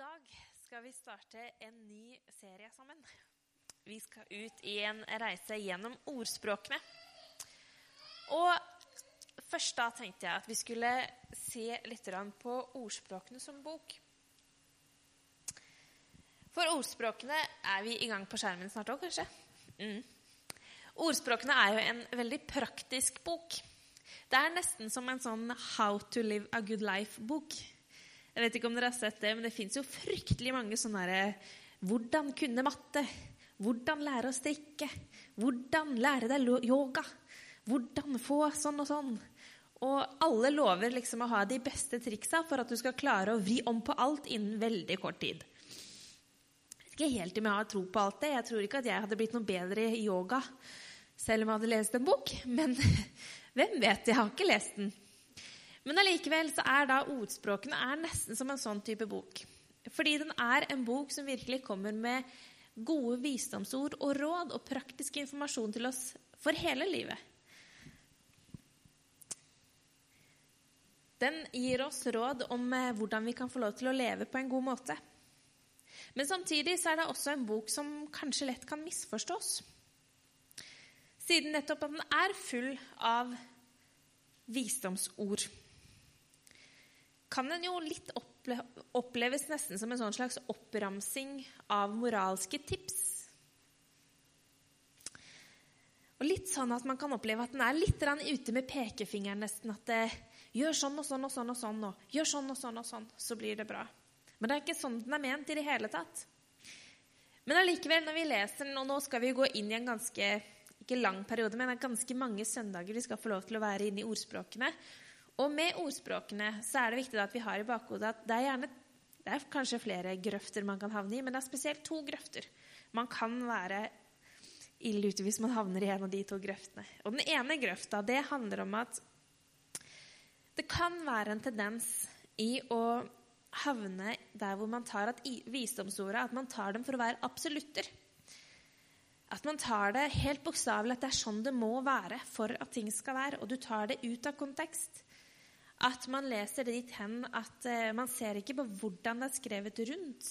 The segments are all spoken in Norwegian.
dag skal vi starte en ny serie sammen. Vi skal ut i en reise gjennom ordspråkene. Og først da tenkte jeg at vi skulle se litt på ordspråkene som bok. For ordspråkene er vi i gang på skjermen snart òg, kanskje? Mm. Ordspråkene er jo en veldig praktisk bok. Det er nesten som en sånn How to live a good life-bok. Jeg vet ikke om dere har sett det, men det fins jo fryktelig mange sånne herre Hvordan kunne matte? Hvordan lære å strikke? Hvordan lære deg yoga? Hvordan få sånn og sånn? Og alle lover liksom å ha de beste triksa for at du skal klare å vri om på alt innen veldig kort tid. Jeg vet ikke helt om jeg har tro på alt det. Jeg tror ikke at jeg hadde blitt noe bedre i yoga selv om jeg hadde lest en bok. Men hvem vet? Jeg har ikke lest den. Men allikevel så er da ordspråkene er nesten som en sånn type bok. Fordi den er en bok som virkelig kommer med gode visdomsord og råd og praktisk informasjon til oss for hele livet. Den gir oss råd om eh, hvordan vi kan få lov til å leve på en god måte. Men samtidig så er det også en bok som kanskje lett kan misforstås. Siden nettopp at den er full av visdomsord kan den jo litt oppleves nesten som en sånn slags oppramsing av moralske tips. Og litt sånn at man kan oppleve at den er litt ute med pekefingeren nesten. At det gjør sånn og sånn og sånn og sånn, og gjør sånn og sånn og sånn, så blir det bra. Men det er ikke sånn den er ment i det hele tatt. Men allikevel, når vi leser den, og nå skal vi gå inn i en ganske ikke lang periode, men ganske mange søndager vi skal få lov til å være inne i ordspråkene, og med ordspråkene så er det viktig at vi har i bakhodet at det er, gjerne, det er kanskje flere grøfter man kan havne i, men det er spesielt to grøfter. Man kan være ille ute hvis man havner i en av de to grøftene. Og den ene grøfta det handler om at det kan være en tendens i å havne der hvor man tar at visdomsordet at man tar dem for å være absolutter. At man tar det helt bokstavelig at det er sånn det må være for at ting skal være. Og du tar det ut av kontekst. At man leser det dit hen at eh, man ser ikke på hvordan det er skrevet rundt.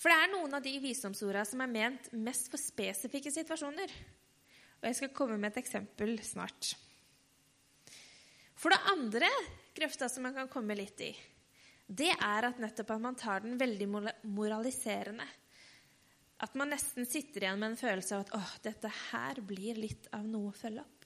For det er noen av de visdomsorda som er ment mest for spesifikke situasjoner. Og jeg skal komme med et eksempel snart. For det andre grøfta som man kan komme litt i, det er at nettopp at man tar den veldig moraliserende. At man nesten sitter igjen med en følelse av at åh, dette her blir litt av noe å følge opp.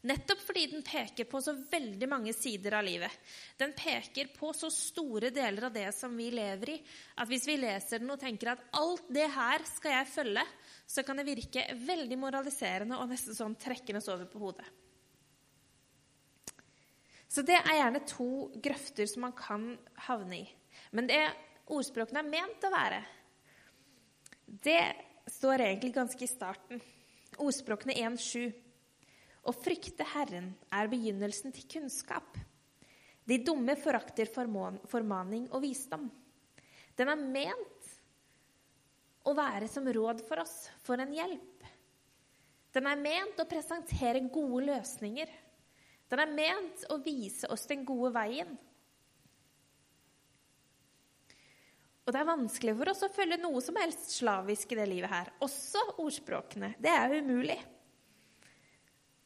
Nettopp fordi den peker på så veldig mange sider av livet. Den peker på så store deler av det som vi lever i, at hvis vi leser den og tenker at alt det her skal jeg følge, så kan det virke veldig moraliserende og nesten sånn trekkende over på hodet. Så det er gjerne to grøfter som man kan havne i. Men det ordspråkene er ment å være, det står egentlig ganske i starten. Ordspråkene 1.7. Å frykte Herren er begynnelsen til kunnskap. De dumme forakter formaning og visdom. Den er ment å være som råd for oss, for en hjelp. Den er ment å presentere gode løsninger. Den er ment å vise oss den gode veien. Og det er vanskelig for oss å følge noe som helst slavisk i det livet her. Også ordspråkene. Det er umulig.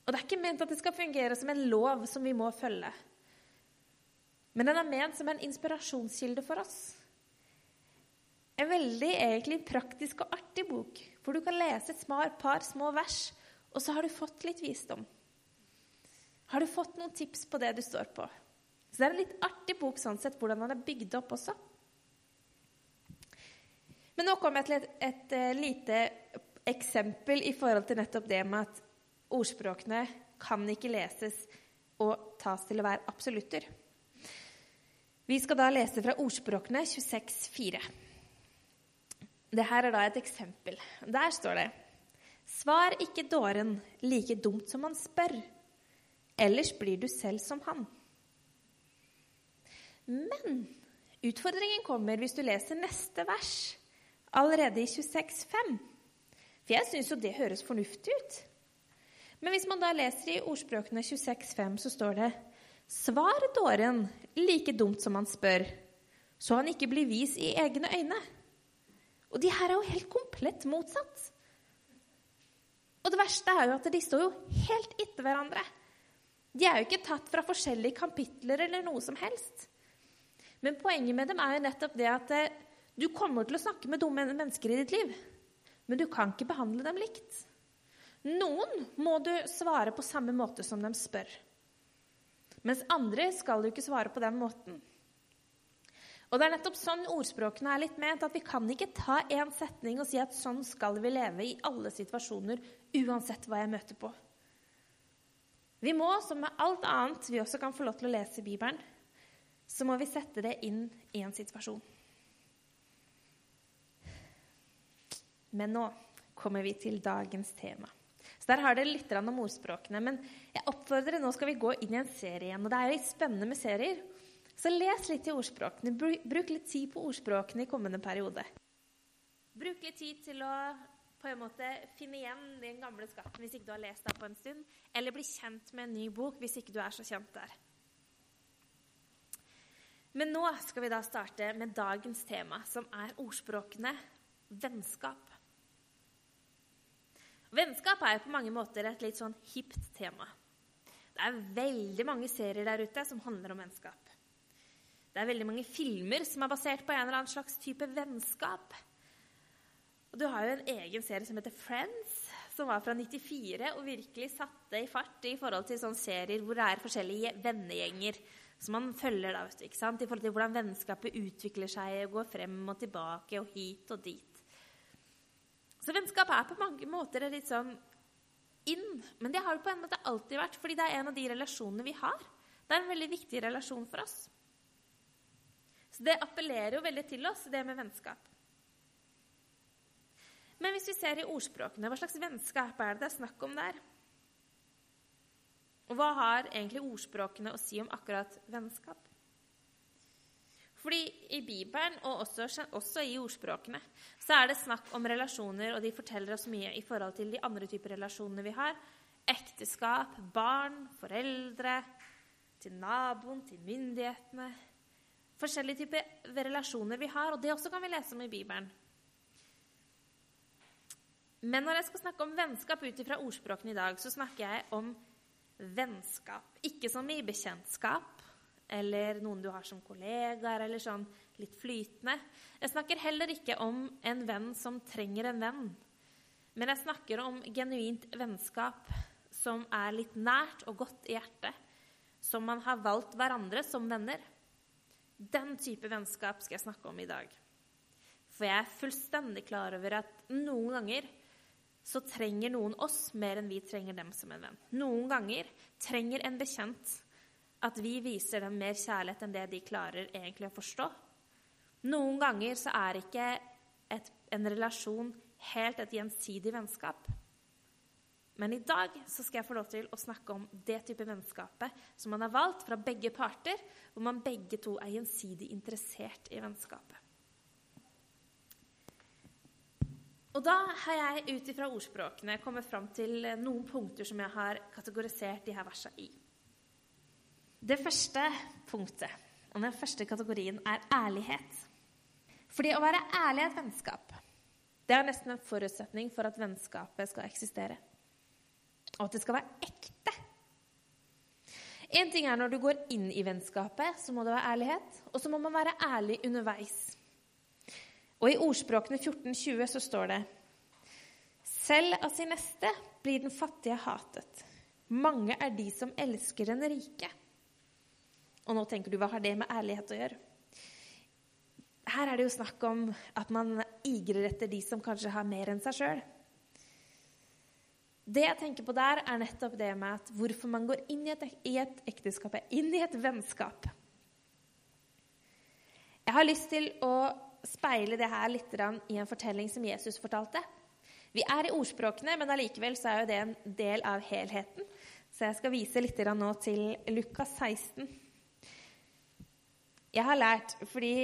Og det er ikke ment at det skal fungere som en lov som vi må følge. Men den er ment som en inspirasjonskilde for oss. En veldig egentlig praktisk og artig bok, hvor du kan lese et par små vers, og så har du fått litt visdom. Har du fått noen tips på det du står på? Så det er en litt artig bok sånn sett, hvordan den er bygd opp også. Men nå kommer jeg til et, et, et eh, lite eksempel i forhold til nettopp det med at ordspråkene kan ikke leses og tas til å være absolutter. Vi skal da lese fra ordspråkene 26,4. Dette er da et eksempel. Der står det Svar ikke dåren like dumt som han spør, ellers blir du selv som han. Men utfordringen kommer hvis du leser neste vers allerede i 26,5. For jeg syns jo det høres fornuftig ut. Men hvis man da leser i ordspråkene 26,5, så står det Svar dåren like dumt som han spør, så han ikke blir vis i egne øyne. Og de her er jo helt komplett motsatt. Og det verste er jo at de står jo helt etter hverandre. De er jo ikke tatt fra forskjellige kapitler eller noe som helst. Men poenget med dem er jo nettopp det at eh, du kommer til å snakke med dumme mennesker i ditt liv, men du kan ikke behandle dem likt. Noen må du svare på samme måte som de spør. Mens andre skal du ikke svare på den måten. Og det er nettopp sånn ordspråkene er litt ment, at vi kan ikke ta én setning og si at sånn skal vi leve i alle situasjoner, uansett hva jeg møter på. Vi må, som med alt annet vi også kan få lov til å lese i Bibelen, så må vi sette det inn i en situasjon. Men nå kommer vi til dagens tema. Så Der har dere litt om ordspråkene. Men jeg oppfordrer, nå skal vi gå inn i en serie igjen. Og det er litt spennende med serier. Så les litt i ordspråkene. Bruk litt tid på ordspråkene i kommende periode. Bruk litt tid til å på en måte finne igjen den gamle skatten hvis ikke du har lest den på en stund, eller bli kjent med en ny bok hvis ikke du er så kjent der. Men nå skal vi da starte med dagens tema, som er ordspråkene vennskap. Vennskap er jo på mange måter et litt sånn hipt tema. Det er veldig mange serier der ute som handler om vennskap. Det er veldig mange filmer som er basert på en eller annen slags type vennskap. Og du har jo en egen serie som heter Friends, som var fra 94 og virkelig satte i fart i forhold til sånne serier hvor det er forskjellige vennegjenger som man følger da, ikke sant? i forhold til hvordan vennskapet utvikler seg og går frem og tilbake og hit og dit. Så vennskap er på mange måter litt sånn inn. Men det har det på en måte alltid vært, fordi det er en av de relasjonene vi har. Det er en veldig viktig relasjon for oss. Så det appellerer jo veldig til oss, det med vennskap. Men hvis vi ser i ordspråkene, hva slags vennskap er det det er snakk om der? Og hva har egentlig ordspråkene å si om akkurat vennskap? Fordi i Bibelen, og også, også, i ordspråkene, så er det snakk om relasjoner, og de forteller oss mye i forhold til de andre typer relasjonene vi har. Ekteskap, barn, foreldre, til naboen, til myndighetene. Forskjellige typer relasjoner vi har, og det også kan vi lese om i Bibelen. Men når jeg skal snakke om vennskap ut ifra ordspråkene i dag, så snakker jeg om vennskap. Ikke som i bekjentskap, eller noen du har som kollegaer, eller sånn litt flytende. Jeg snakker heller ikke om en venn som trenger en venn. Men jeg snakker om genuint vennskap som er litt nært og godt i hjertet. Som man har valgt hverandre som venner. Den type vennskap skal jeg snakke om i dag. For jeg er fullstendig klar over at noen ganger så trenger noen oss mer enn vi trenger dem som en venn. Noen ganger trenger en bekjent at vi viser dem mer kjærlighet enn det de klarer egentlig å forstå. Noen ganger så er ikke et, en relasjon helt et gjensidig vennskap. Men i dag så skal jeg få lov til å snakke om det type vennskapet som man har valgt fra begge parter, hvor man begge to er gjensidig interessert i vennskapet. Og da har jeg ut ifra ordspråkene kommet fram til noen punkter som jeg har kategorisert de her versene i. Det første punktet og den første kategorien er ærlighet. Fordi å være ærlig er et vennskap. Det er nesten en forutsetning for at vennskapet skal eksistere. Og at det skal være ekte. Én ting er når du går inn i vennskapet, så må det være ærlighet. Og så må man være ærlig underveis. Og i ordspråkene 1420 så står det Selv av sin neste blir den fattige hatet. Mange er de som elsker den rike. Og nå tenker du, hva har det med ærlighet å gjøre? Her er det jo snakk om at man igrer etter de som kanskje har mer enn seg sjøl. Det jeg tenker på der, er nettopp det med at hvorfor man går inn i et, i et ekteskap, inn i et vennskap. Jeg har lyst til å speile det her litt i en fortelling som Jesus fortalte. Vi er i ordspråkene, men allikevel er jo det en del av helheten. Så jeg skal vise litt nå til Lukas 16. Jeg har lært fordi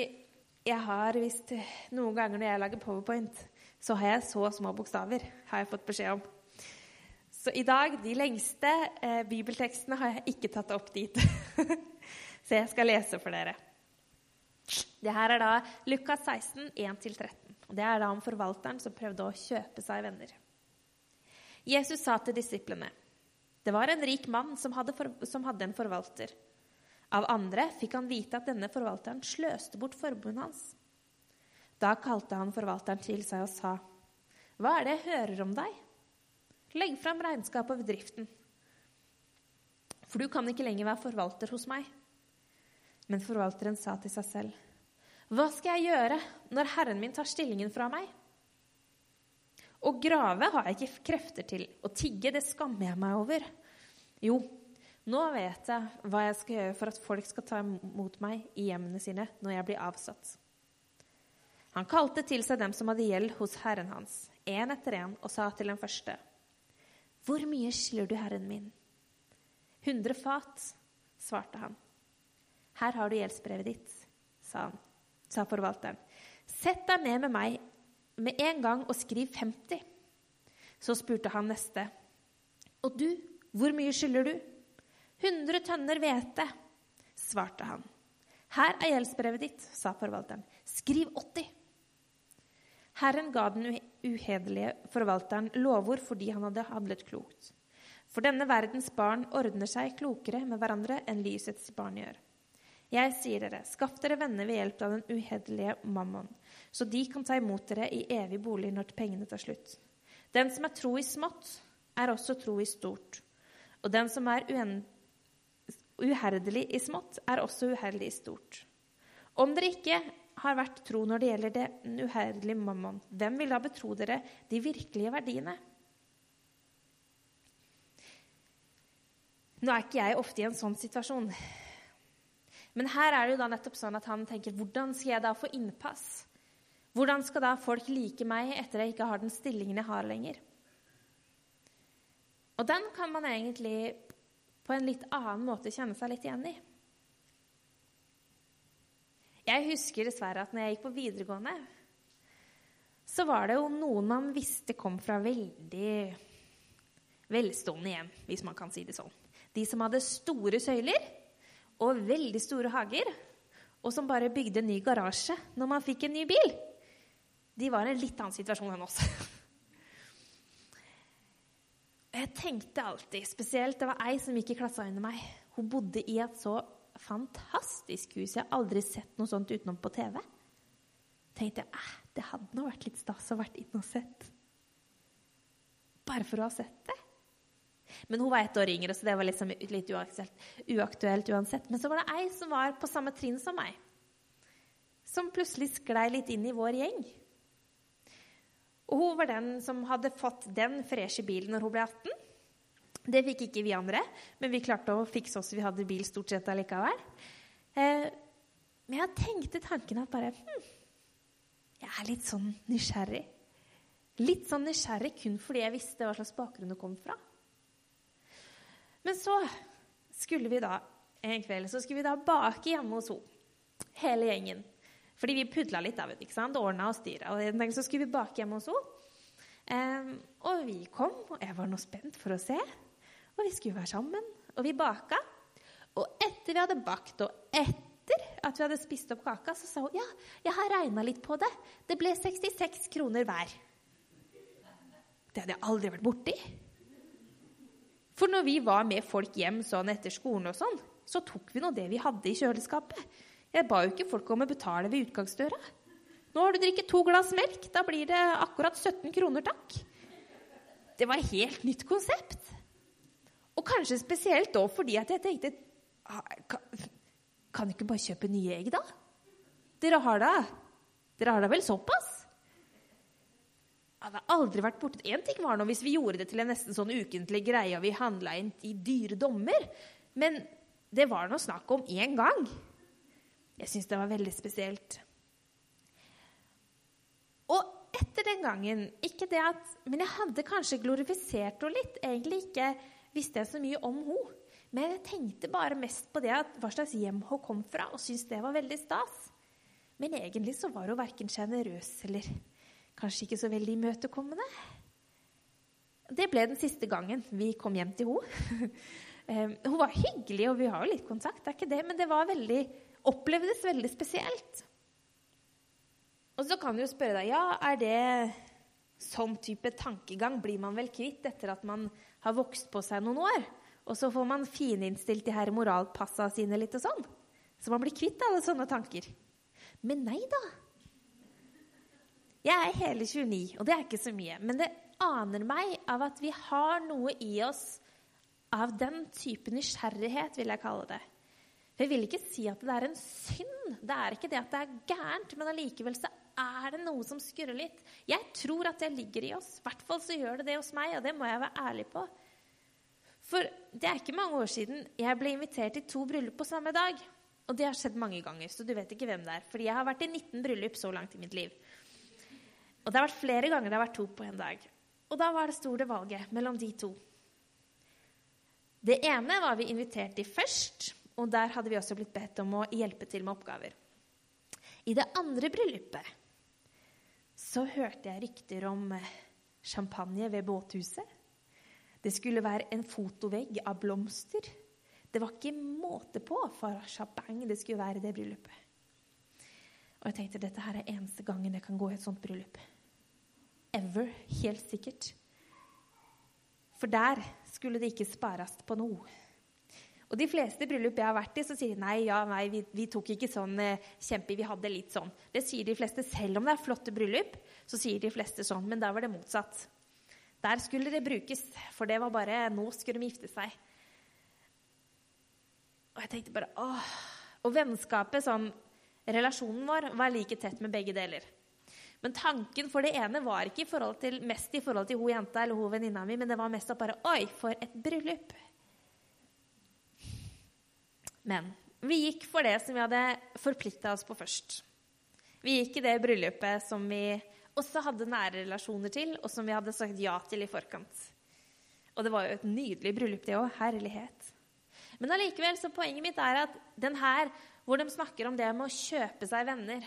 jeg har visst Noen ganger når jeg lager powerpoint, så har jeg så små bokstaver, har jeg fått beskjed om. Så i dag, de lengste eh, bibeltekstene har jeg ikke tatt opp dit. så jeg skal lese for dere. Det her er da Lukas 16, 1-13. Det er da om forvalteren som prøvde å kjøpe seg venner. Jesus sa til disiplene det var en rik mann som hadde, for, som hadde en forvalter. Av andre fikk han vite at denne forvalteren sløste bort formuen hans. Da kalte han forvalteren til seg og sa, 'Hva er det jeg hører om deg?' 'Legg fram regnskapet over driften.' 'For du kan ikke lenger være forvalter hos meg.' Men forvalteren sa til seg selv, 'Hva skal jeg gjøre når herren min tar stillingen fra meg?' Å grave har jeg ikke krefter til. Å tigge, det skammer jeg meg over. Jo, nå vet jeg hva jeg skal gjøre for at folk skal ta imot meg i hjemmene sine når jeg blir avsatt. Han kalte til seg dem som hadde gjeld hos herren hans, én etter én, og sa til den første.: Hvor mye skylder du herren min? Hundre fat, svarte han. Her har du gjeldsbrevet ditt, sa, han, sa forvalteren. Sett deg ned med meg med en gang og skriv 50. Så spurte han neste. Og du, hvor mye skylder du? 100 tønner hvete, svarte han. Her er gjeldsbrevet ditt, sa forvalteren. Skriv 80. Herren ga den uhederlige forvalteren lovord fordi han hadde handlet klokt. For denne verdens barn ordner seg klokere med hverandre enn lysets barn gjør. Jeg sier dere, skaff dere venner ved hjelp av den uhederlige mammon, så de kan ta imot dere i evig bolig når pengene tar slutt. Den som er tro i smått, er også tro i stort. Og den som er uherderlig i smått, er også uherdelig i stort. Om dere ikke har vært tro når det gjelder den uherdelige mammon, hvem vil da betro dere de virkelige verdiene? Nå er ikke jeg ofte i en sånn situasjon. Men her er det jo da nettopp sånn at han tenker hvordan skal jeg da få innpass? Hvordan skal da folk like meg etter jeg ikke har den stillingen jeg har lenger? Og den kan man egentlig på en litt annen måte kjenne seg litt igjen i. Jeg husker dessverre at når jeg gikk på videregående, så var det jo noen man visste kom fra veldig velstående hjem, hvis man kan si det sånn. De som hadde store søyler og veldig store hager, og som bare bygde en ny garasje når man fikk en ny bil. De var i en litt annen situasjon enn oss. Jeg tenkte alltid, spesielt Det var ei som gikk i klassa under meg. Hun bodde i et så fantastisk hus. Jeg har aldri sett noe sånt utenom på TV. tenkte jeg, eh, det hadde nå vært litt stas å vært inne og sett. Bare for å ha sett det. Men hun var ett år yngre, så det var liksom litt uaktuelt, uaktuelt, uansett. Men så var det ei som var på samme trinn som meg, som plutselig sklei litt inn i vår gjeng. Og hun var den som hadde fått den freshe bilen når hun ble 18. Det fikk ikke vi andre, men vi klarte å fikse oss. Vi hadde bil stort sett allikevel. Eh, men jeg tenkte tanken at bare hm, Jeg er litt sånn nysgjerrig. Litt sånn nysgjerrig kun fordi jeg visste hva slags bakgrunn hun kom fra. Men så skulle vi da en kveld så skulle vi da bake hjemme hos henne. Hele gjengen. Fordi vi pudla litt. da, ikke sant? Ordna og styra. Og så skulle vi bake hjemme hos henne. Um, og vi kom, og jeg var nå spent for å se. Og vi skulle være sammen. Og vi baka. Og etter vi hadde bakt, og etter at vi hadde spist opp kaka, så sa hun ja, jeg har regna litt på det. Det ble 66 kroner hver. Det hadde jeg aldri vært borti. For når vi var med folk hjem sånn etter skolen, og sånn, så tok vi nå det vi hadde i kjøleskapet. Jeg ba jo ikke folk om å betale ved utgangsdøra. Nå har du drikket to glass melk. Da blir det akkurat 17 kroner, takk. Det var et helt nytt konsept. Og kanskje spesielt da fordi at jeg tenkte Kan du ikke bare kjøpe nye egg, da? Dere har da Dere har da vel såpass? Jeg hadde aldri vært borte. Én ting var nå hvis vi gjorde det til en nesten sånn ukentlig greie og vi handla inn i dyre dommer, men det var nå snakk om én gang. Jeg syns det var veldig spesielt. Og etter den gangen ikke det at, Men jeg hadde kanskje glorifisert henne litt. Egentlig ikke visste jeg så mye om henne. Men jeg tenkte bare mest på det at hva slags hjem hun kom fra, og syntes det var veldig stas. Men egentlig så var hun verken sjenerøs eller kanskje ikke så veldig imøtekommende. Det ble den siste gangen vi kom hjem til henne. Eh, hun var hyggelig, og vi har jo litt kontakt, det er ikke det, men det var veldig, opplevdes veldig spesielt. Og så kan du jo spørre deg ja, er det sånn type tankegang blir man vel kvitt etter at man har vokst på seg noen år? Og så får man fininnstilt de her moralpassa sine litt og sånn. Så man blir kvitt alle sånne tanker. Men nei da. Jeg er hele 29, og det er ikke så mye. Men det aner meg av at vi har noe i oss av den type nysgjerrighet, vil jeg kalle det. Jeg vil ikke si at det er en synd. Det er ikke det at det er gærent, men allikevel så er det noe som skurrer litt. Jeg tror at det ligger i oss. I hvert fall så gjør det det hos meg, og det må jeg være ærlig på. For det er ikke mange år siden jeg ble invitert til to bryllup på samme dag. Og det har skjedd mange ganger, så du vet ikke hvem det er. Fordi jeg har vært i 19 bryllup så langt i mitt liv. Og det har vært flere ganger det har vært to på en dag. Og da var det store valget mellom de to. Det ene var vi invitert til først, og der hadde vi også blitt bedt om å hjelpe til med oppgaver. I det andre bryllupet så hørte jeg rykter om eh, champagne ved båthuset. Det skulle være en fotovegg av blomster. Det var ikke måte på for shabang det skulle være i det bryllupet. Og jeg tenkte dette her er eneste gangen jeg kan gå i et sånt bryllup. Ever. Helt sikkert. For der skulle det ikke spares på noe. Og de fleste bryllup jeg har vært i, så sier de nei, ja, nei, vi, vi tok ikke sånn eh, kjempe, vi hadde litt sånn. Det sier de fleste. Selv om det er flotte bryllup, så sier de fleste sånn. Men da var det motsatt. Der skulle det brukes, for det var bare Nå skulle de gifte seg. Og jeg tenkte bare åh. Og vennskapet, sånn Relasjonen vår var like tett med begge deler. Men tanken for det ene var ikke i til, mest i forhold til hun jenta eller hun venninna mi, men det var mest at bare Oi, for et bryllup! Men vi gikk for det som vi hadde forplikta oss på først. Vi gikk i det bryllupet som vi også hadde nære relasjoner til, og som vi hadde sagt ja til i forkant. Og det var jo et nydelig bryllup, det òg. Herlighet. Men allikevel, så poenget mitt er at den her, hvor de snakker om det med å kjøpe seg venner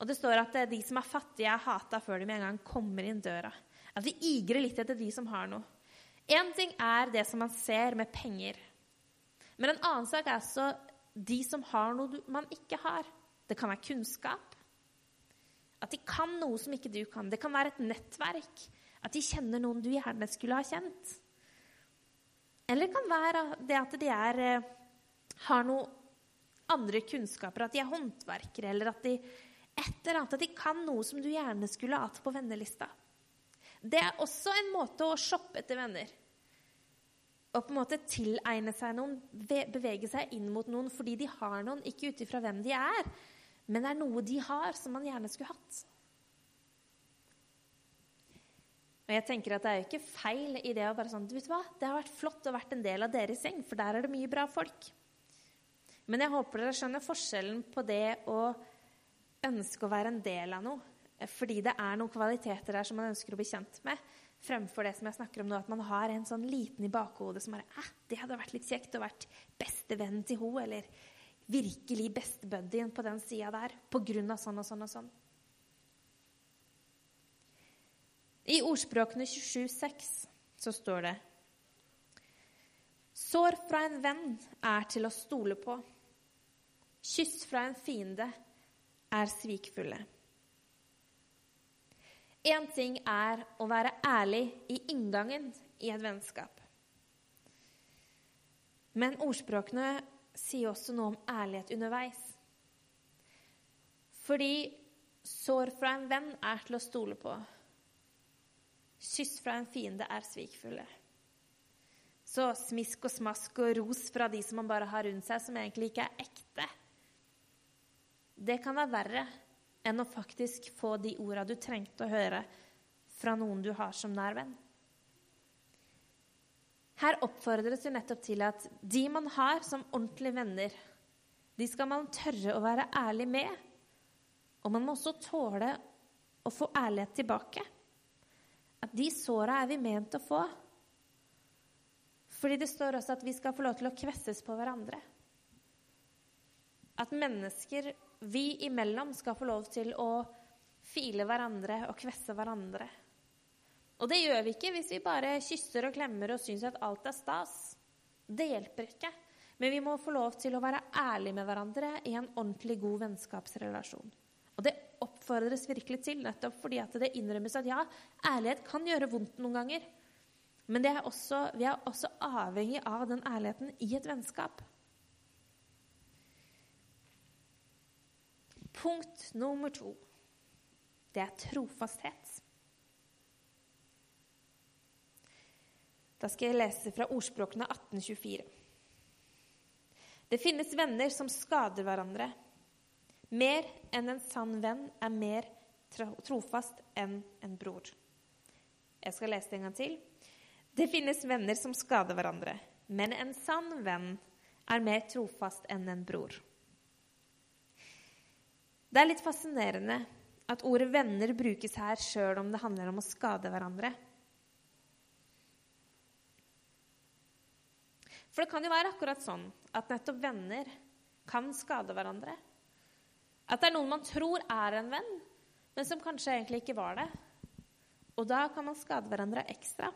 Og det står at de som er fattige, er hata før de med en gang kommer inn døra. At vi igrer litt etter de som har noe. Én ting er det som man ser med penger. Men en annen sak er altså de som har noe man ikke har. Det kan være kunnskap. At de kan noe som ikke du kan. Det kan være et nettverk. At de kjenner noen du gjerne skulle ha kjent. Eller det kan være det at de er, eh, har noen andre kunnskaper. At de er håndverkere, eller at de et eller annet, at de kan noe som du gjerne skulle hatt på vennelista. Det er også en måte å shoppe etter venner å på en måte tilegne seg noen, bevege seg inn mot noen fordi de har noen, ikke ut ifra hvem de er, men det er noe de har som man gjerne skulle hatt. Og jeg tenker at Det er jo ikke feil i det å bare sånn, du vet hva, det har vært flott å vært en del av deres gjeng, for der er det mye bra folk. Men jeg håper dere skjønner forskjellen på det å ønske å være en del av noe, fordi det er noen kvaliteter der som man ønsker å bli kjent med, fremfor det som jeg snakker om nå, at man har en sånn liten i bakhodet som bare eh, det hadde vært litt kjekt å vært bestevenn til henne, eller virkelig bestebuddyen på den sida der, på grunn av sånn og sånn og sånn. I Ordspråkene 27,6 så står det Sår fra en venn er til å stole på. Kyss fra en fiende er svikfulle. Én ting er å være ærlig i inngangen i et vennskap. Men ordspråkene sier også noe om ærlighet underveis. Fordi sår fra en venn er til å stole på. Kyss fra en fiende er svikfulle. Så smisk og smask og ros fra de som man bare har rundt seg, som egentlig ikke er ekte, det kan være verre enn å faktisk få de orda du trengte å høre fra noen du har som nær venn. Her oppfordres vi nettopp til at de man har som ordentlige venner, de skal man tørre å være ærlig med. Og man må også tåle å få ærlighet tilbake. At de såra er vi ment å få. Fordi det står også at vi skal få lov til å kvesses på hverandre. At mennesker vi imellom skal få lov til å file hverandre og kvesse hverandre. Og det gjør vi ikke hvis vi bare kysser og klemmer og syns at alt er stas. Det hjelper ikke. Men vi må få lov til å være ærlige med hverandre i en ordentlig god vennskapsrelasjon. Og det oppfordres virkelig til, nettopp fordi at det innrømmes at ja, ærlighet kan gjøre vondt noen ganger. Men er også, vi er også avhengig av den ærligheten i et vennskap. Punkt nummer to det er trofasthet. Da skal jeg lese fra Ordspråkene 1824. Det finnes venner som skader hverandre. Mer enn en sann venn er mer trofast enn en bror. Jeg skal lese det en gang til. Det finnes venner som skader hverandre, men en sann venn er mer trofast enn en bror. Det er litt fascinerende at ordet 'venner' brukes her sjøl om det handler om å skade hverandre. For det kan jo være akkurat sånn at nettopp venner kan skade hverandre. At det er noen man tror er en venn, men som kanskje egentlig ikke var det. Og da kan man skade hverandre ekstra.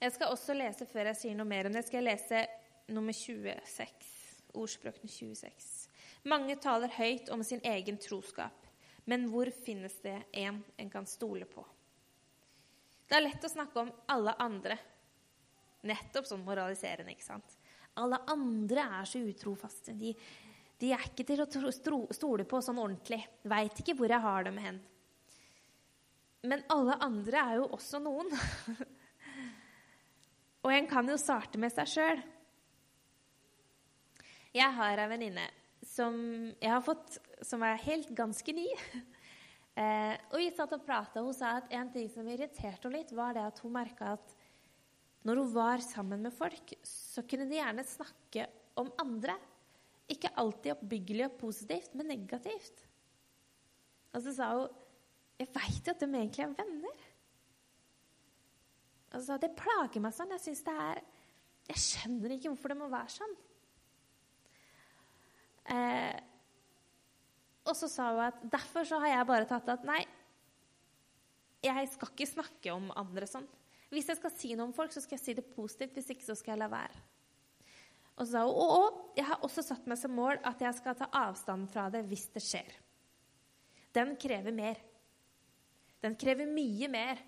Jeg skal også lese før jeg sier noe mer om det, skal lese nummer 26. Ordspråkene 26. Mange taler høyt om sin egen troskap, men hvor finnes det en en kan stole på? Det er lett å snakke om alle andre Nettopp sånn moraliserende, ikke sant. Alle andre er så utrofaste. De, de er ikke til å stole på sånn ordentlig. Veit ikke hvor jeg har dem hen. Men alle andre er jo også noen. Og en kan jo starte med seg sjøl. Jeg har ei venninne som jeg har fått, som er helt ganske ny. Eh, og vi satt og prata, og hun sa at en ting som irriterte henne litt, var det at hun merka at når hun var sammen med folk, så kunne de gjerne snakke om andre. Ikke alltid oppbyggelig og positivt, men negativt. Og så sa hun Jeg veit jo at de egentlig er venner. Og så sa hun det plager meg sånn. Jeg syns det er Jeg skjønner ikke hvorfor det må være sånn. Eh, og så sa hun at derfor så har jeg bare tatt at nei, jeg skal ikke snakke om andre sånn. Hvis jeg skal si noe om folk, så skal jeg si det positivt. Hvis ikke, så skal jeg la være. Og så sa hun og, jeg har også satt meg som mål at jeg skal ta avstand fra det hvis det skjer. Den krever mer. Den krever mye mer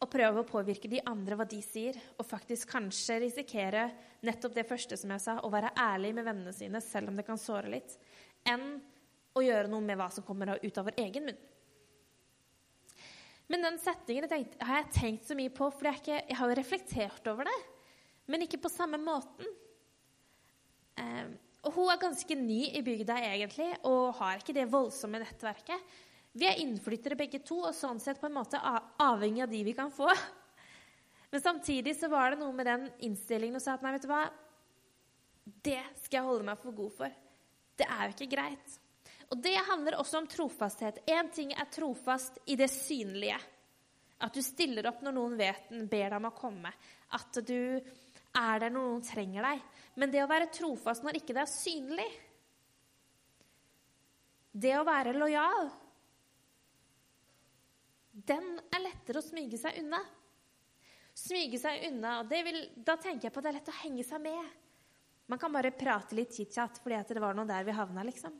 å prøve å påvirke de andre hva de sier, og faktisk kanskje risikere nettopp det første som jeg sa, å være ærlig med vennene sine, selv om det kan såre litt, enn å gjøre noe med hva som kommer ut av vår egen munn. Men den setningen har jeg tenkt så mye på, for jeg, jeg, har jo reflektert over det. Men ikke på samme måten. Eh, og hun er ganske ny i bygda egentlig, og har ikke det voldsomme nettverket. Vi er innflyttere begge to, og sånn sett på en måte avhengig av de vi kan få. Men samtidig så var det noe med den innstillingen og sa at nei, vet du hva Det skal jeg holde meg for god for. Det er jo ikke greit. Og det handler også om trofasthet. Én ting er trofast i det synlige. At du stiller opp når noen vet, ber deg om å komme. At du er der når noen trenger deg. Men det å være trofast når ikke det er synlig Det å være lojal Den er lettere å smyge seg unna. Smyge seg unna, og vil, da tenker jeg på at det er lett å henge seg med. Man kan bare prate litt chit-chat fordi det var noe der vi havna, liksom.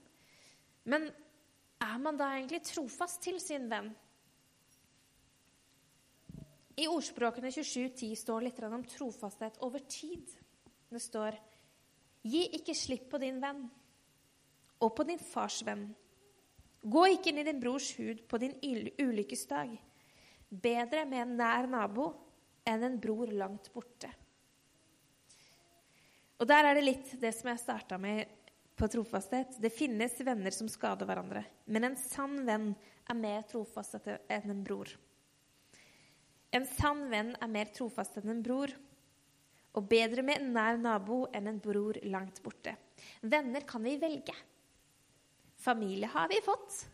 Men er man da egentlig trofast til sin venn? I ordspråkene 27.10 står litt om trofasthet over tid. Det står Gi ikke slipp på din venn og på din fars venn. Gå ikke inn i din brors hud på din ulykkesdag. Bedre med en nær nabo enn en bror langt borte. Og Der er det litt det som jeg starta med på trofasthet. Det finnes venner som skader hverandre, men en sann venn er mer trofast enn en bror. En sann venn er mer trofast enn en bror, og bedre med en nær nabo enn en bror langt borte. Venner kan vi velge. Familie har vi fått.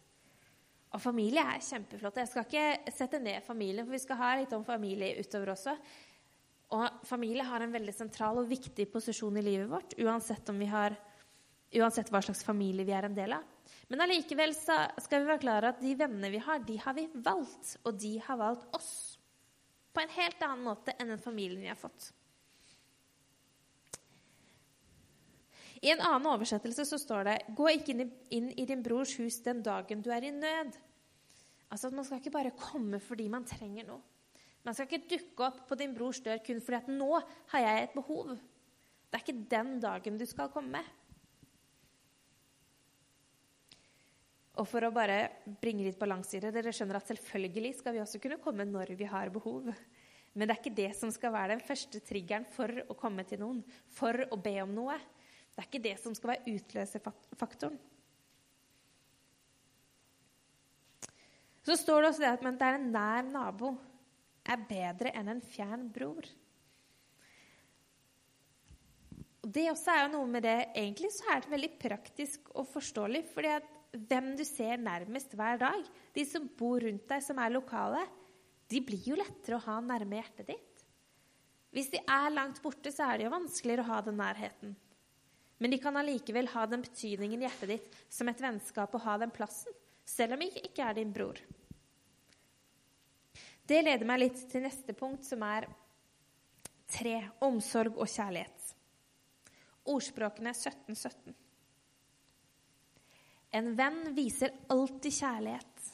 Og familie er kjempeflott. Jeg skal ikke sette ned familien, for vi skal ha litt om familie utover også. Og familie har en veldig sentral og viktig posisjon i livet vårt, uansett om vi har uansett hva slags familie vi er en del av. Men allikevel skal vi være klare at de vennene vi har, de har vi valgt, og de har valgt oss. På en helt annen måte enn den familien vi har fått. I en annen oversettelse så står det 'Gå ikke inn i, inn i din brors hus den dagen du er i nød'. Altså at Man skal ikke bare komme fordi man trenger noe. Man skal ikke dukke opp på din brors dør kun fordi at 'nå har jeg et behov'. Det er ikke den dagen du skal komme. Og for å bare bringe litt balanse i det Dere skjønner at selvfølgelig skal vi også kunne komme når vi har behov. Men det er ikke det som skal være den første triggeren for å komme til noen, for å be om noe. Det er ikke det som skal være utløserfaktoren. Så står det også det at det er en nær nabo er bedre enn en fjern bror. Og Det også er jo noe med det Egentlig så er det veldig praktisk og forståelig. fordi at hvem du ser nærmest hver dag, de som bor rundt deg, som er lokale, de blir jo lettere å ha nærme hjertet ditt. Hvis de er langt borte, så er det jo vanskeligere å ha den nærheten. Men de kan allikevel ha den betydningen i hjertet ditt som et vennskap å ha den plassen, selv om de ikke er din bror. Det leder meg litt til neste punkt, som er tre omsorg og kjærlighet. Ordspråkene 1717. En venn viser alltid kjærlighet.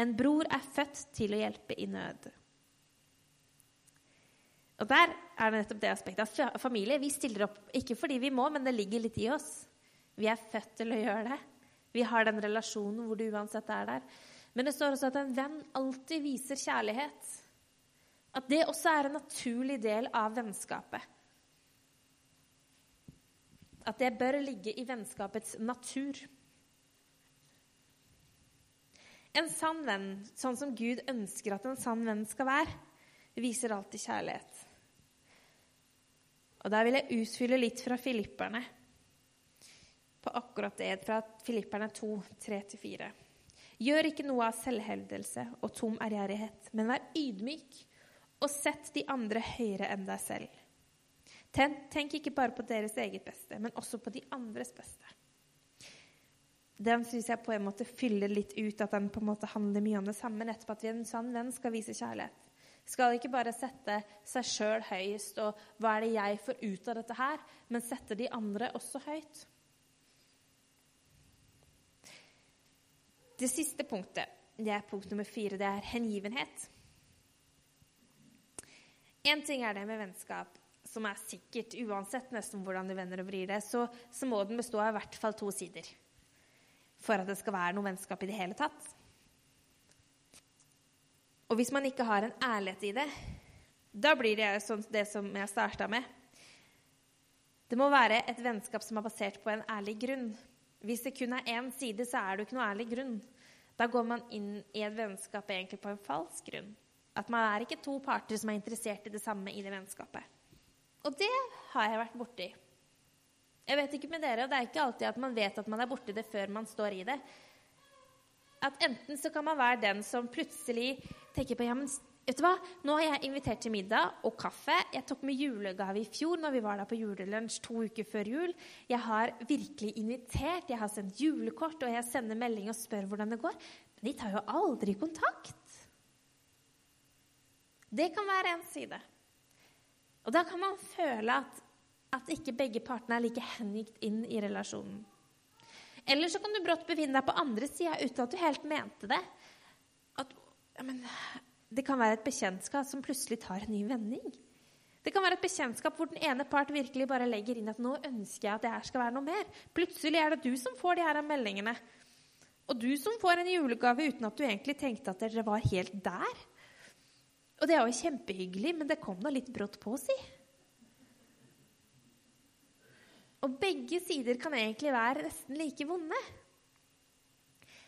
En bror er født til å hjelpe i nød. Og Der er det nettopp det aspektet at familie vi stiller opp ikke fordi vi må, men det ligger litt i oss. Vi er født til å gjøre det. Vi har den relasjonen hvor du uansett er der. Men det står også at en venn alltid viser kjærlighet. At det også er en naturlig del av vennskapet. At det bør ligge i vennskapets natur. En sann venn, sånn som Gud ønsker at en sann venn skal være, viser alltid kjærlighet. Og Der vil jeg utfylle litt fra filipperne, på akkurat det, fra Filipperne 2, 3-4. Gjør ikke noe av selvhevdelse og tom ærgjerrighet, men vær ydmyk, og sett de andre høyere enn deg selv. Tenk ikke bare på deres eget beste, men også på de andres beste den syns jeg på en måte fyller litt ut at den på en måte handler mye om det samme. Nettopp at vi en sann venn skal vise kjærlighet. Skal ikke bare sette seg sjøl høyest og 'hva er det jeg får ut av dette her', men sette de andre også høyt. Det siste punktet, det er punkt nummer fire, det er hengivenhet. Én ting er det med vennskap, som er sikkert uansett nesten hvordan du vender og vrir det, så, så må den bestå av i hvert fall to sider for at det skal være noe vennskap i det hele tatt. Og hvis man ikke har en ærlighet i det, da blir det sånn det som jeg starta med. Det må være et vennskap som er basert på en ærlig grunn. Hvis det kun er én side, så er det jo ikke noe ærlig grunn. Da går man inn i et vennskap egentlig på en falsk grunn. At man er ikke to parter som er interessert i det samme i det vennskapet. Og det har jeg vært borti. Jeg vet ikke med dere, og Det er ikke alltid at man vet at man er borti det før man står i det. At Enten så kan man være den som plutselig tenker på ja, men vet du hva? Nå har jeg invitert til middag og kaffe. Jeg tok med julegave i fjor når vi var der på julelunsj to uker før jul. Jeg har virkelig invitert, jeg har sendt julekort, og jeg sender melding og spør hvordan det går. Men de tar jo aldri kontakt. Det kan være en side. Og da kan man føle at at ikke begge partene er like hengitt inn i relasjonen. Eller så kan du brått befinne deg på andre sida uten at du helt mente det. At, ja, men, det kan være et bekjentskap som plutselig tar en ny vending. Det kan være et bekjentskap hvor den ene part virkelig bare legger inn at nå ønsker jeg at det her skal være noe mer. Plutselig er det du som får de her meldingene. Og du som får en julegave uten at du egentlig tenkte at dere var helt der. Og det er jo kjempehyggelig, men det kom da litt brått på, si. Og begge sider kan egentlig være nesten like vonde.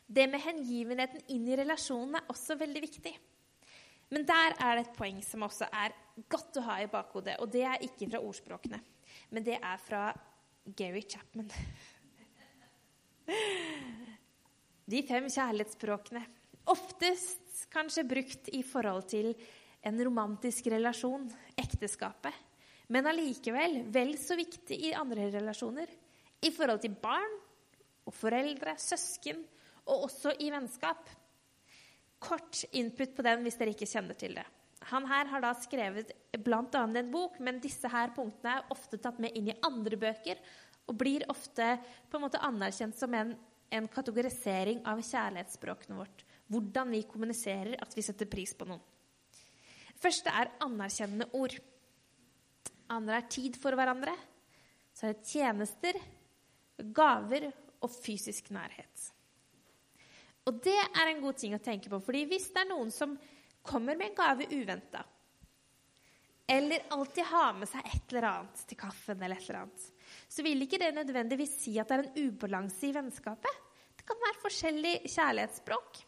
Det med hengivenheten inn i relasjonen er også veldig viktig. Men der er det et poeng som også er godt å ha i bakhodet. Og det er ikke fra ordspråkene, men det er fra Gary Chapman. De fem kjærlighetsspråkene. Oftest kanskje brukt i forhold til en romantisk relasjon, ekteskapet men allikevel vel så viktig i andre relasjoner. I forhold til barn og foreldre, søsken, og også i vennskap. Kort input på den hvis dere ikke kjenner til det. Han her har da skrevet bl.a. en bok, men disse her punktene er ofte tatt med inn i andre bøker og blir ofte på en måte anerkjent som en, en kategorisering av kjærlighetsspråkene vårt. Hvordan vi kommuniserer at vi setter pris på noen. første er anerkjennende ord. Andre er tid for hverandre. Så er det tjenester, gaver og fysisk nærhet. Og det er en god ting å tenke på, fordi hvis det er noen som kommer med en gave uventa, eller alltid har med seg et eller annet til kaffen, eller et eller annet, så vil ikke det nødvendigvis si at det er en ubalanse i vennskapet. Det kan være forskjellig kjærlighetsspråk.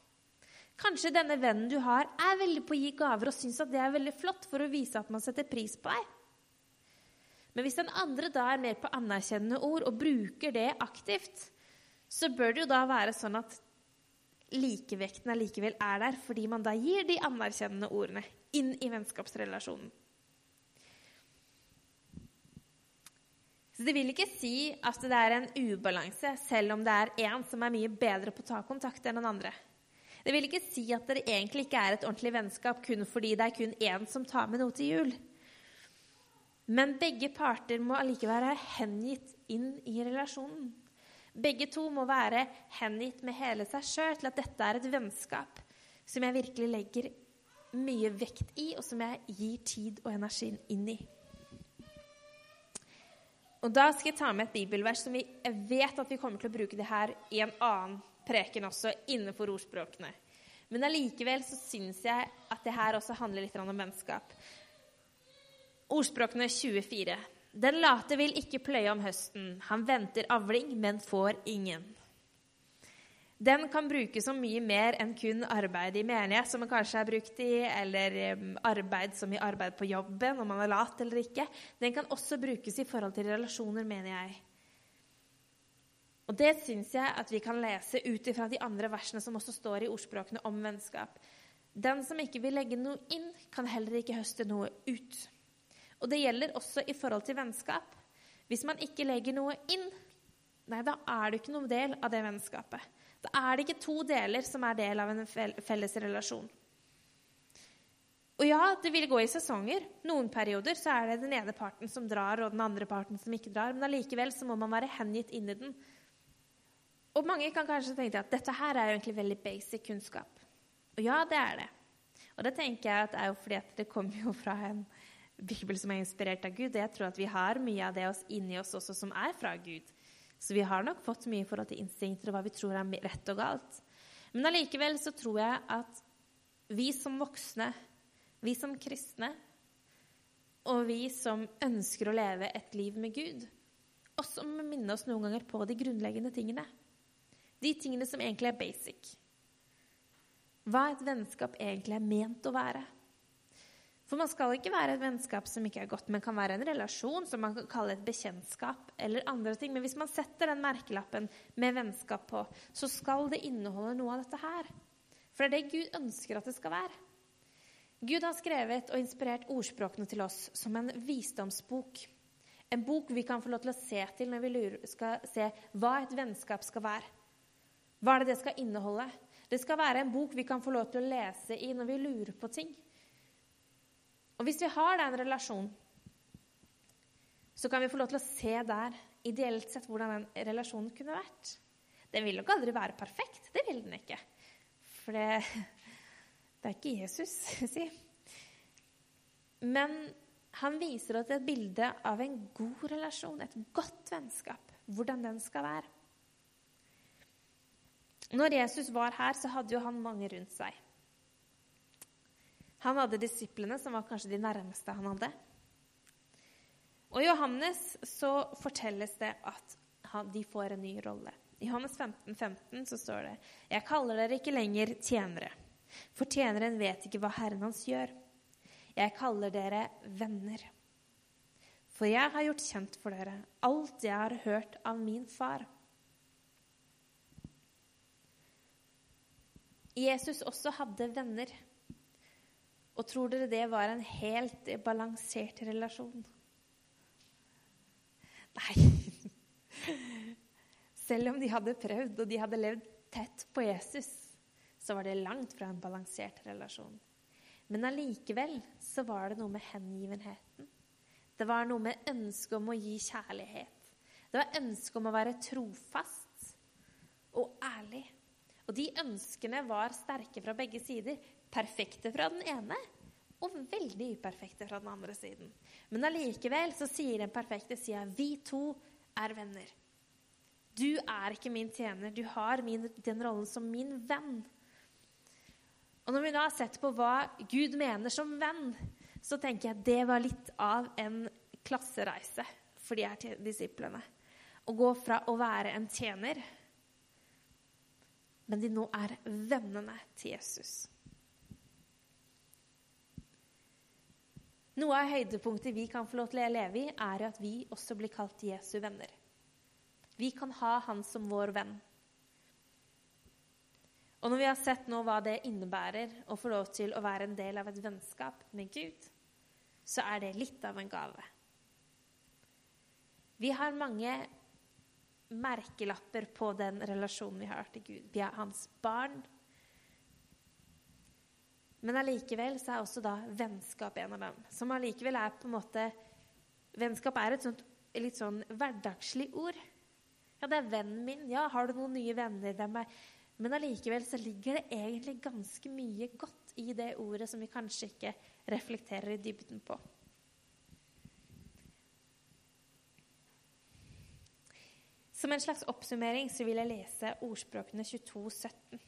Kanskje denne vennen du har, er veldig på å gi gaver og syns at det er veldig flott for å vise at man setter pris på deg. Men hvis den andre da er mer på anerkjennende ord og bruker det aktivt, så bør det jo da være sånn at likevekten allikevel er der, fordi man da gir de anerkjennende ordene inn i vennskapsrelasjonen. Så Det vil ikke si at det er en ubalanse, selv om det er én som er mye bedre på å ta kontakt enn den andre. Det vil ikke si at det egentlig ikke er et ordentlig vennskap kun fordi det er kun én som tar med noe til jul. Men begge parter må allikevel være hengitt inn i relasjonen. Begge to må være hengitt med hele seg sjøl til at dette er et vennskap som jeg virkelig legger mye vekt i, og som jeg gir tid og energi inn i. Og Da skal jeg ta med et bibelvers som vi vet at vi kommer til å bruke det her i en annen preken også, innenfor ordspråkene. Men allikevel så syns jeg at det her også handler litt om vennskap. Ordspråkene 24. Den late vil ikke pløye om høsten. Han venter avling, men får ingen. Den kan brukes som mye mer enn kun arbeid i menighet, som man kanskje er brukt i, eller arbeid som i arbeid på jobben, om man er lat eller ikke. Den kan også brukes i forhold til relasjoner, mener jeg. Og det syns jeg at vi kan lese ut ifra de andre versene som også står i ordspråkene om vennskap. Den som ikke vil legge noe inn, kan heller ikke høste noe ut. Og det gjelder også i forhold til vennskap. Hvis man ikke legger noe inn, nei, da er det ikke noen del av det vennskapet. Da er det ikke to deler som er del av en felles relasjon. Og ja, det vil gå i sesonger. Noen perioder så er det den ene parten som drar, og den andre parten som ikke drar. Men allikevel så må man være hengitt inn i den. Og mange kan kanskje tenke at dette her er jo egentlig veldig basic kunnskap. Og ja, det er det. Og det tenker jeg at det er jo fordi at det kommer jo fra en Bibel som er inspirert av Gud. Jeg tror at vi har mye av det oss inni oss også som er fra Gud. Så vi har nok fått mye i forhold til instinkter og hva vi tror er rett og galt. Men allikevel så tror jeg at vi som voksne, vi som kristne, og vi som ønsker å leve et liv med Gud, også må minne oss noen ganger på de grunnleggende tingene. De tingene som egentlig er basic. Hva et vennskap egentlig er ment å være. For man skal ikke være et vennskap som ikke er godt, men kan være en relasjon som man kan kalle et bekjentskap eller andre ting. Men hvis man setter den merkelappen med vennskap på, så skal det inneholde noe av dette her. For det er det Gud ønsker at det skal være. Gud har skrevet og inspirert ordspråkene til oss som en visdomsbok. En bok vi kan få lov til å se til når vi skal se hva et vennskap skal være. Hva er det det skal inneholde? Det skal være en bok vi kan få lov til å lese i når vi lurer på ting. Og hvis vi har den relasjonen, så kan vi få lov til å se der, ideelt sett, hvordan den relasjonen kunne vært. Den vil nok aldri være perfekt. Det vil den ikke. For det, det er ikke Jesus, si. Men han viser oss et bilde av en god relasjon, et godt vennskap. Hvordan den skal være. Når Jesus var her, så hadde jo han mange rundt seg. Han hadde disiplene, som var kanskje de nærmeste han hadde. Og I Johannes så fortelles det at de får en ny rolle. I Johannes 15, 15 så står det Jeg kaller dere ikke lenger tjenere, for tjeneren vet ikke hva Herren hans gjør. Jeg kaller dere venner. For jeg har gjort kjent for dere alt jeg har hørt av min far. Jesus også hadde venner. Tror dere det var en helt balansert relasjon? Nei. Selv om de hadde prøvd, og de hadde levd tett på Jesus, så var det langt fra en balansert relasjon. Men allikevel så var det noe med hengivenheten. Det var noe med ønsket om å gi kjærlighet. Det var ønsket om å være trofast og ærlig. Og de ønskene var sterke fra begge sider. Perfekte fra den ene og veldig uperfekte fra den andre siden. Men allikevel så sier den perfekte sida vi to er venner. Du er ikke min tjener, du har min, den rollen som min venn. Og når vi nå har sett på hva Gud mener som venn, så tenker jeg at det var litt av en klassereise for de her disiplene. Å gå fra å være en tjener, men de nå er vennene til Jesus. Noe av høydepunktet vi kan få lov til å leve i, er at vi også blir kalt Jesu venner. Vi kan ha han som vår venn. Og når vi har sett nå hva det innebærer å få lov til å være en del av et vennskap med Gud, så er det litt av en gave. Vi har mange merkelapper på den relasjonen vi har til Gud. Vi er hans barn, men allikevel så er også da vennskap en av dem. Som allikevel er på en måte Vennskap er et sånt litt sånn hverdagslig ord. Ja, det er vennen min. Ja, har du noen nye venner? Hvem er Men allikevel så ligger det egentlig ganske mye godt i det ordet som vi kanskje ikke reflekterer i dybden på. Som en slags oppsummering så vil jeg lese ordspråkene 22, 17.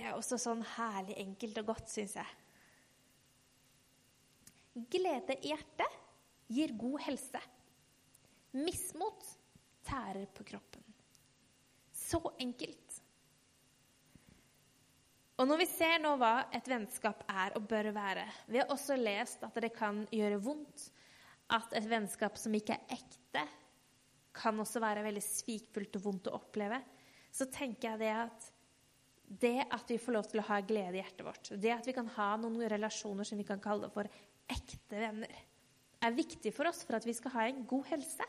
Det er også sånn herlig enkelt og godt, syns jeg. Glede i hjertet gir god helse. Mismot tærer på kroppen. Så enkelt. Og når vi ser nå hva et vennskap er og bør være Vi har også lest at det kan gjøre vondt. At et vennskap som ikke er ekte, kan også være veldig svikfullt og vondt å oppleve. Så tenker jeg det at det at vi får lov til å ha glede i hjertet vårt, det at vi kan ha noen relasjoner som vi kan kalle for ekte venner, er viktig for oss for at vi skal ha en god helse.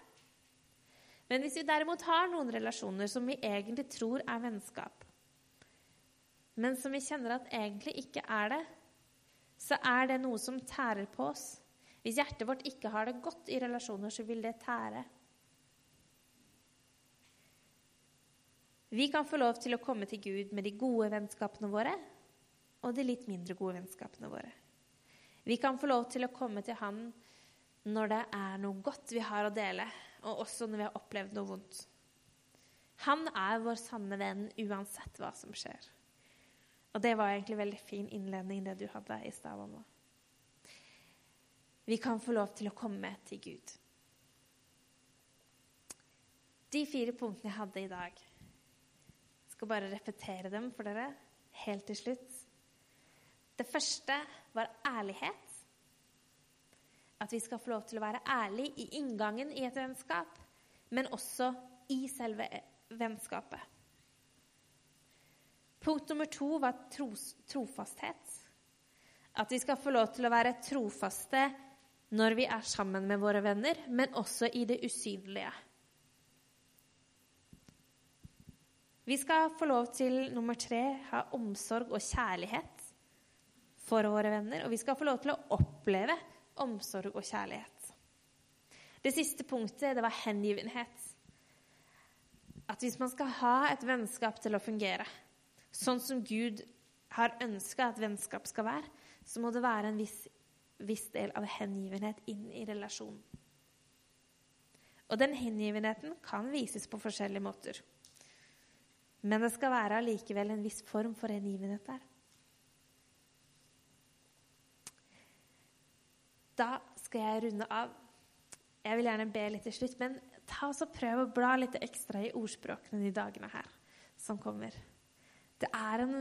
Men hvis vi derimot har noen relasjoner som vi egentlig tror er vennskap, men som vi kjenner at egentlig ikke er det, så er det noe som tærer på oss. Hvis hjertet vårt ikke har det godt i relasjoner, så vil det tære. Vi kan få lov til å komme til Gud med de gode vennskapene våre og de litt mindre gode vennskapene våre. Vi kan få lov til å komme til Han når det er noe godt vi har å dele, og også når vi har opplevd noe vondt. Han er vår sanne venn uansett hva som skjer. Og det var egentlig veldig fin innledning, det du hadde i stad, mamma. Vi kan få lov til å komme til Gud. De fire punktene jeg hadde i dag skal bare repetere dem for dere helt til slutt. Det første var ærlighet. At vi skal få lov til å være ærlige i inngangen i et vennskap, men også i selve vennskapet. Punkt nummer to var tros, trofasthet. At vi skal få lov til å være trofaste når vi er sammen med våre venner, men også i det usynlige. Vi skal få lov til nummer tre ha omsorg og kjærlighet for våre venner. Og vi skal få lov til å oppleve omsorg og kjærlighet. Det siste punktet det var hengivenhet. At hvis man skal ha et vennskap til å fungere, sånn som Gud har ønska at vennskap skal være, så må det være en viss, viss del av hengivenhet inn i relasjonen. Og den hengivenheten kan vises på forskjellige måter. Men det skal være allikevel en viss form for hengivenhet der. Da skal jeg runde av. Jeg vil gjerne be litt til slutt, men ta og prøv å bla litt ekstra i ordspråkene de dagene her som kommer. Det er en,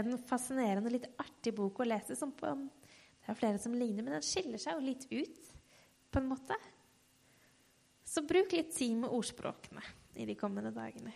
en fascinerende, litt artig bok å lese. Som på, det er flere som ligner, men den skiller seg jo litt ut på en måte. Så bruk litt tid med ordspråkene i de kommende dagene.